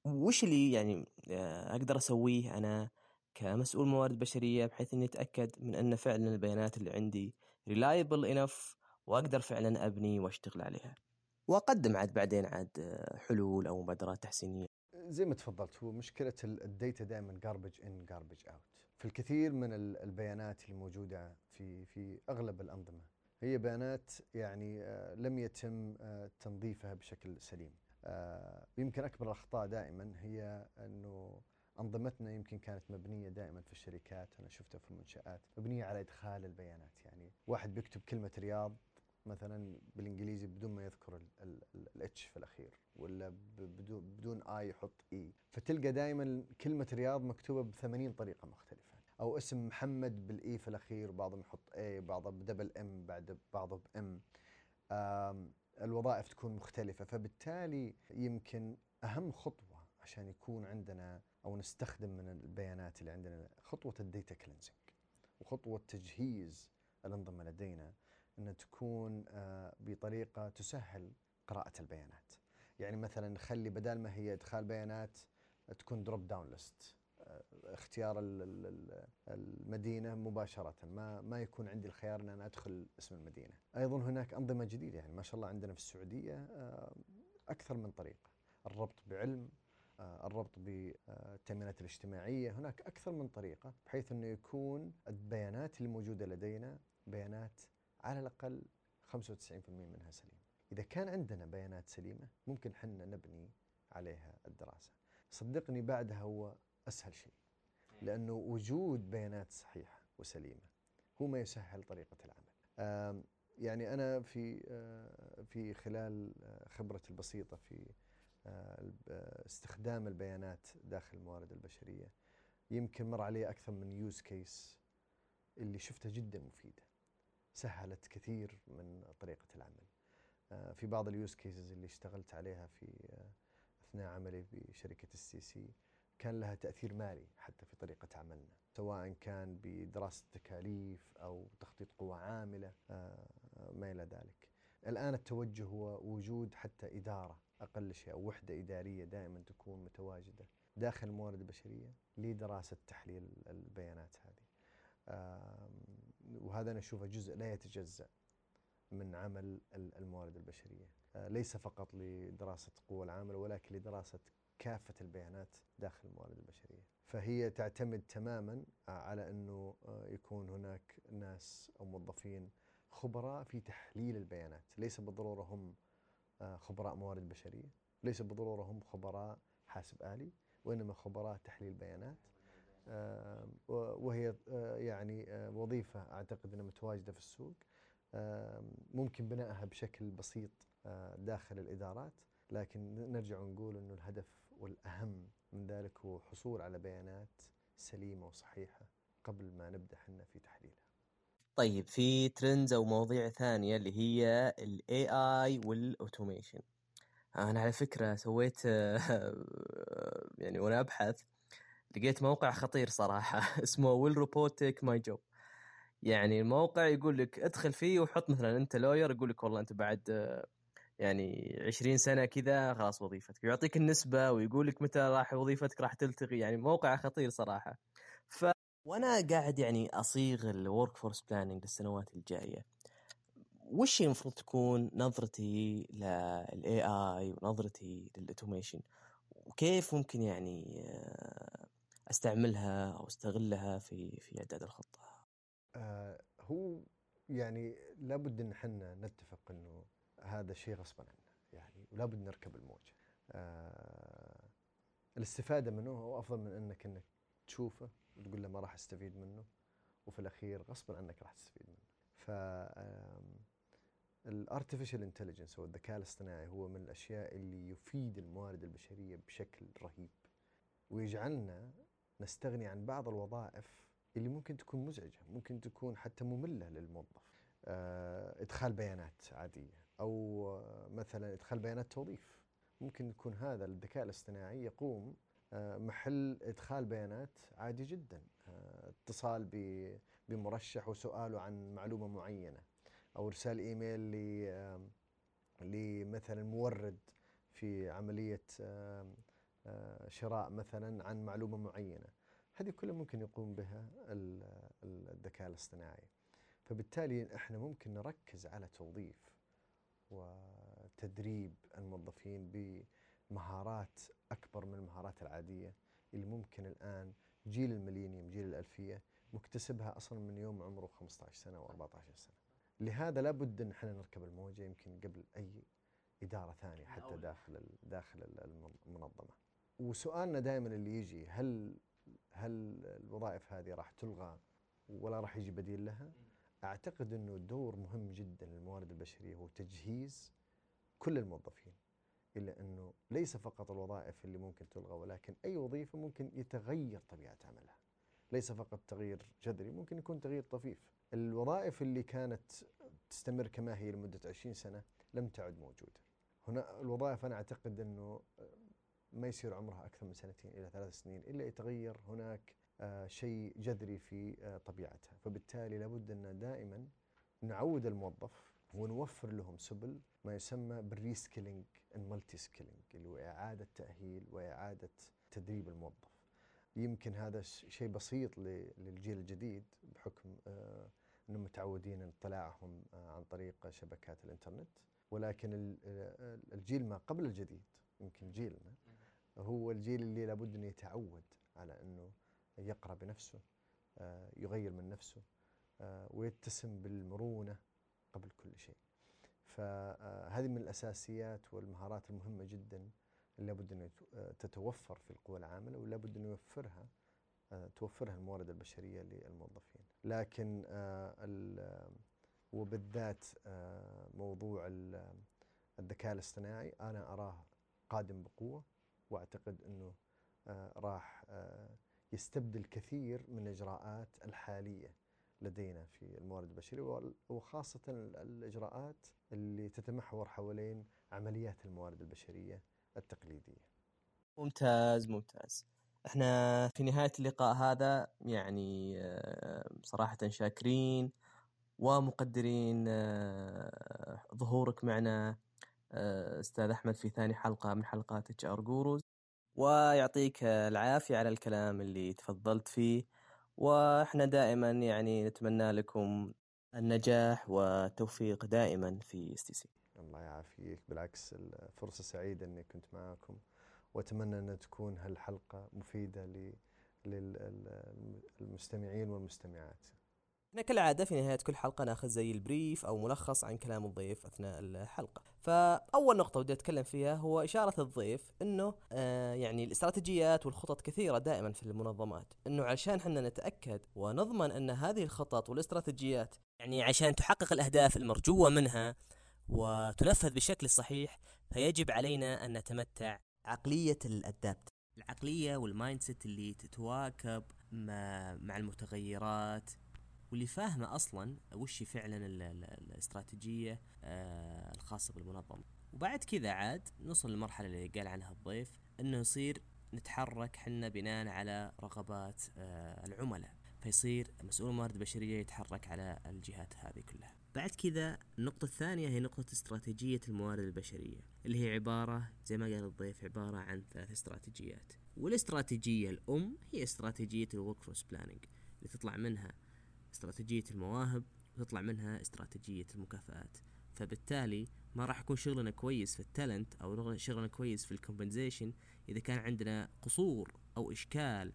وش اللي يعني آه، أقدر أسويه أنا؟ كمسؤول موارد بشرية بحيث إني أتأكد من أن فعلا البيانات اللي عندي reliable enough وأقدر فعلا أبني وأشتغل عليها. وأقدم عاد بعدين عاد آه، حلول أو مبادرات تحسينية. زي ما تفضلت هو مشكلة ال- data دائما garbage in garbage out. في الكثير من ال- البيانات اللي موجوده في في أغلب الأنظمة هي بيانات يعني آه، لم يتم آه، تنظيفها بشكل سليم. يمكن أكبر الأخطاء دائما هي أنه أنظمتنا يمكن كانت مبنية دائما في الشركات أنا شفتها في المنشآت مبنية على إدخال البيانات. يعني واحد بيكتب كلمة رياض مثلا بالإنجليزي بدون ما يذكر ال H في الأخير ولا بدون E يحط E فتلقى دائما كلمة رياض مكتوبة ب 80 طريقة مختلفة. أو اسم محمد بال E في الأخير بعضهم يحط A بعضه ب double M بعد بعضه ب M الوظائف تكون مختلفة فبالتالي يمكن أهم خطوة عشان يكون عندنا أو نستخدم من البيانات اللي عندنا خطوة ال data cleansing وخطوة تجهيز الأنظمة لدينا أن تكون آه، بطريقة تسهل قراءة البيانات. يعني مثلا نخلي بدل ما هي إدخال بيانات تكون دروب داون ليست اختيار ال- ال- ال- المدينة مباشرة. ما ما يكون عندي الخيار إن أنا أدخل اسم المدينة. أيضا هناك أنظمة جديدة يعني ما شاء الله عندنا في السعودية آه، أكثر من طريقة. الربط بعلم الربط بالتأمينات الاجتماعية. هناك أكثر من طريقة بحيث أنه يكون البيانات اللي موجودة لدينا بيانات على الأقل 95% منها سليمة. إذا كان عندنا بيانات سليمة ممكن حنا نبني عليها الدراسة. صدقني بعدها هو أسهل شيء لأنه وجود بيانات صحيحة وسليمة هو ما يسهل طريقة العمل. يعني أنا في آه، في خلال آه، خبرتي البسيطة في آه، آه، استخدام البيانات داخل الموارد البشرية. يمكن مر علي أكثر من use case اللي شفتها جدا مفيدة. سهلت كثير من طريقة العمل. آه، في بعض ال use cases اللي اشتغلت عليها في آه، أثناء عملي بشركة ال CC كان لها تأثير مالي حتى في طريقة عملنا. سواء كان بدراسة تكاليف أو تخطيط قوى عاملة آه، ما إلى ذلك. الآن التوجه هو وجود حتى إدارة أقل شيء أو وحدة إدارية دائما تكون متواجدة داخل الموارد البشرية لدراسه تحليل البيانات هذه. وهذا أنا أشوفه جزء لا يتجزأ من عمل ال- الموارد البشرية، آه، ليس فقط لدراسة قوى العامله ولكن لدراسة كافة البيانات داخل الموارد البشرية، فهي تعتمد تماما على أنه آه، يكون هناك ناس أو موظفين خبراء في تحليل البيانات، ليس بالضرورة هم خبراء موارد بشرية، ليس بالضروره هم خبراء حاسب آلي، وإنما خبراء تحليل بيانات. آه، وهي آه، يعني آه، وظيفة أعتقد أنها متواجدة في السوق. آه، ممكن بنائها بشكل بسيط آه، داخل الإدارات. لكن نرجع ونقول أنه الهدف والأهم من ذلك هو حصول على بيانات سليمة وصحيحة قبل ما نبدأ حنا في تحليلها. طيب في trends أو مواضيع ثانية اللي هي ال AI وال automation أنا على فكرة سويت يعني وأنا أبحث لقيت موقع خطير صراحة اسمه Will Robot Take My Job يعني الموقع يقول لك ادخل فيه وحط مثلا أنت lawyer يقول لك والله أنت بعد يعني 20 سنة كذا خلاص وظيفتك. ويعطيك النسبة ويقول لك متى راح وظيفتك راح تلتغي يعني موقع خطير صراحة. وأنا قاعد يعني أصيغ ال workforce planning للسنوات الجاية. وش المفروض تكون نظرتي لل AI ونظرتي لل automation وكيف ممكن يعني آه، أستعملها أو أستغلها في في إعداد الخطة؟ آه، هو يعني لابد إن إحنا نتفق إنه هذا شيء غصبا عنا يعني ولابد نركب الموجة. آه، الاستفادة منه هو أفضل من إنك إنك تشوفه وتقول له ما راح أستفيد منه وفي الأخير غصبا عنك راح تستفيد منه. ف ال artificial intelligence أو الذكاء الاصطناعي هو من الأشياء اللي يفيد الموارد البشرية بشكل رهيب ويجعلنا نستغني عن بعض الوظائف اللي ممكن تكون مزعجة، ممكن تكون حتى مملة للموظف. آه، إدخال بيانات عادية أو آه، مثلا إدخال بيانات توظيف. ممكن يكون هذا الذكاء الاصطناعي يقوم محل إدخال بيانات عادي جدا. آه، اتصال ب- بمرشح وسؤاله عن معلومة معينة أو إرسال إيميل ل لمثلا مورد في عملية آه، شراء مثلا عن معلومة معينة. هذه كلها ممكن يقوم بها ال- ال- الذكاء الاصطناعي فبالتالي إحنا ممكن نركز على توظيف وتدريب الموظفين بمهارات أكبر من المهارات العادية اللي ممكن الآن جيل الميلينيوم جيل الألفية مكتسبها أصلا من يوم عمره 15 سنة و 14 سنة. لهذا لابد إن إحنا نركب الموجة يمكن قبل أي إدارة ثانية حتى داخل داخل ال- المنظمة. وسؤالنا دائما اللي يجي هل هل الوظائف هذه راح تلغى ولا راح يجي بديل لها؟ أعتقد إنه دور مهم جدا للموارد البشرية هو تجهيز كل الموظفين إلا أنه ليس فقط الوظائف اللي ممكن تلغى ولكن أي وظيفة ممكن يتغير طبيعة عملها. ليس فقط تغيير جذري ممكن يكون تغيير طفيف. الوظائف اللي كانت تستمر كما هي لمدة 20 سنة لم تعد موجودة. هنا الوظائف أنا أعتقد أنه ما يصير عمرها أكثر من سنتين إلى ثلاث سنين إلا يتغير هناك آه، شيء جذري في آه، طبيعتها، فبالتالي لابد أن دائما نعود الموظف ونوفر لهم سبل ما يسمى بال reskilling ال multi-skilling اللي هو إعادة تأهيل وإعادة تدريب الموظف. يمكن هذا شيء بسيط للجيل الجديد بحكم آه، إنهم متعودين اطلاعهم آه، عن طريق شبكات الإنترنت ولكن ال- الجيل ما قبل الجديد يمكن جيلنا هو الجيل اللي لابد انه يتعود على إنه يقرأ بنفسه آه، يغير من نفسه ويتسم بالمرونة قبل كل شيء. فهذه من الأساسيات والمهارات المهمة جدا اللي لابد يت- آه، تتوفر في القوى العامله ولا بد انه يوفرها آه، توفرها الموارد البشرية للموظفين. لكن آه، ال- آه، وبالذات آه، موضوع ال- الذكاء الاصطناعي أنا أراه قادم بقوة وأعتقد أنه آه، راح آه، يستبدل كثير من الاجراءات الحالية لدينا في الموارد البشرية وخاصة ال- الإجراءات اللي تتمحور حوالين عمليات الموارد البشرية التقليدية. ممتاز ممتاز. إحنا في نهاية اللقاء هذا يعني آه، صراحة شاكرين ومقدرين آه، ظهورك معنا آه، أستاذ أحمد في ثاني حلقة من حلقات HR ويعطيك العافية على الكلام اللي تفضلت فيه. وإحنا دائما يعني نتمنى لكم النجاح والتوفيق دائما في إس تي سي الله يعافيك بالعكس الفرصة سعيدة إني كنت معكم وأتمنى أن تكون هالحلقة مفيدة للمستمعين والمستمعات. إحنا كالعادة في نهاية كل حلقة ناخذ زي ال brief أو ملخص عن كلام الضيف أثناء الحلقة. فأول نقطة ودي أتكلم فيها هو إشارة الضيف أنه آه يعني الاستراتيجيات والخطط كثيرة دائما في المنظمات. أنه عشان حنا نتأكد ونضمن أن هذه الخطط والاستراتيجيات يعني عشان تحقق الأهداف المرجوة منها وتنفذ بالشكل الصحيح فيجب علينا أن نتمتع. عقلية ال adapt. العقلية وال mindset اللي تتواكب مع, مع المتغيرات. واللي فاهمة أصلا وش فعلا ال- ال- الاستراتيجية آه، الخاصة بالمنظمة. وبعد كذا عاد نوصل للمرحلة اللي قال عنها الضيف أنه يصير نتحرك حنا بناء على رغبات آه، العملاء. فيصير مسؤول الموارد البشرية يتحرك على الجهات هذه كلها. بعد كذا النقطة الثانية هي نقطة استراتيجية الموارد البشرية اللي هي عبارة زي ما قال الضيف عبارة عن ثلاث استراتيجيات. والاستراتيجية الأم هي استراتيجية ال workforce planning اللي تطلع منها استراتيجية المواهب وتطلع منها استراتيجية المكافآت. فبالتالي ما راح يكون شغلنا كويس في ال talent أو شغلنا كويس في ال compensation إذا كان عندنا قصور أو إشكال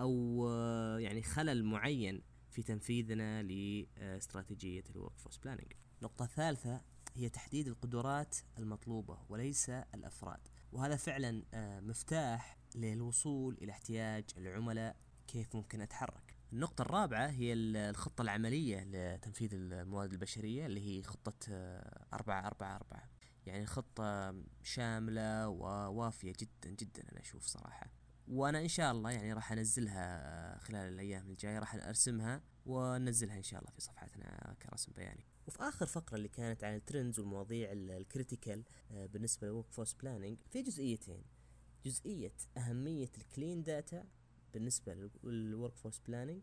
أو آه، يعني خلل معين في تنفيذنا لاستراتيجية ال workforce planning نقطة ثالثة هي تحديد القدرات المطلوبة وليس الأفراد. وهذا فعلا آه، مفتاح للوصول إلى احتياج العملاء كيف ممكن أتحرك. النقطة الرابعة هي ال- الخطة العملية لتنفيذ الموارد البشرية اللي هي خطة آه، أربعة أربعة أربعة. يعني خطة شاملة ووافية جدا جدا أنا أشوف صراحة. وأنا إن شاء الله يعني راح أنزلها آه، خلال الأيام الجاية راح أرسمها وننزلها إن شاء الله في صفحتنا كرسم بياني. وفي آخر فقرة اللي كانت عن ال trends والمواضيع ال- ال critical آه، بالنسبة لل workforce planning في جزئيتين. جزئية أهمية ال clean data بالنسبة لل workforce planning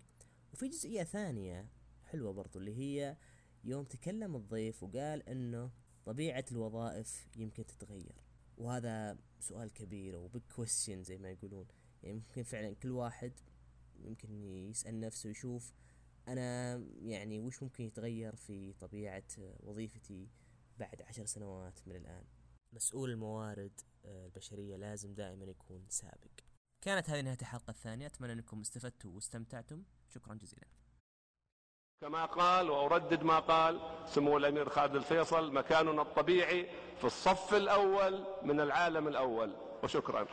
وفي جزئية ثانية حلوة برضو اللي هي يوم تكلم الضيف وقال إنه طبيعة الوظائف يمكن تتغير. وهذا سؤال كبير أو بيج كويستشن زي ما يقولون. يعني ممكن فعلا كل واحد يمكن يسأل نفسه ويشوف أنا يعني وش ممكن يتغير في طبيعة وظيفتي بعد عشر سنوات من الآن. مسؤول الموارد آه، البشرية لازم دائما يكون سابق. كانت هذه نهاية الحلقة الثانية. أتمنى أنكم استفدتوا واستمتعتم. شكرا جزيلا. كما قال وأردد ما قال سمو الأمير خالد الفيصل مكاننا الطبيعي في الصف الأول من العالم الأول. وشكرا.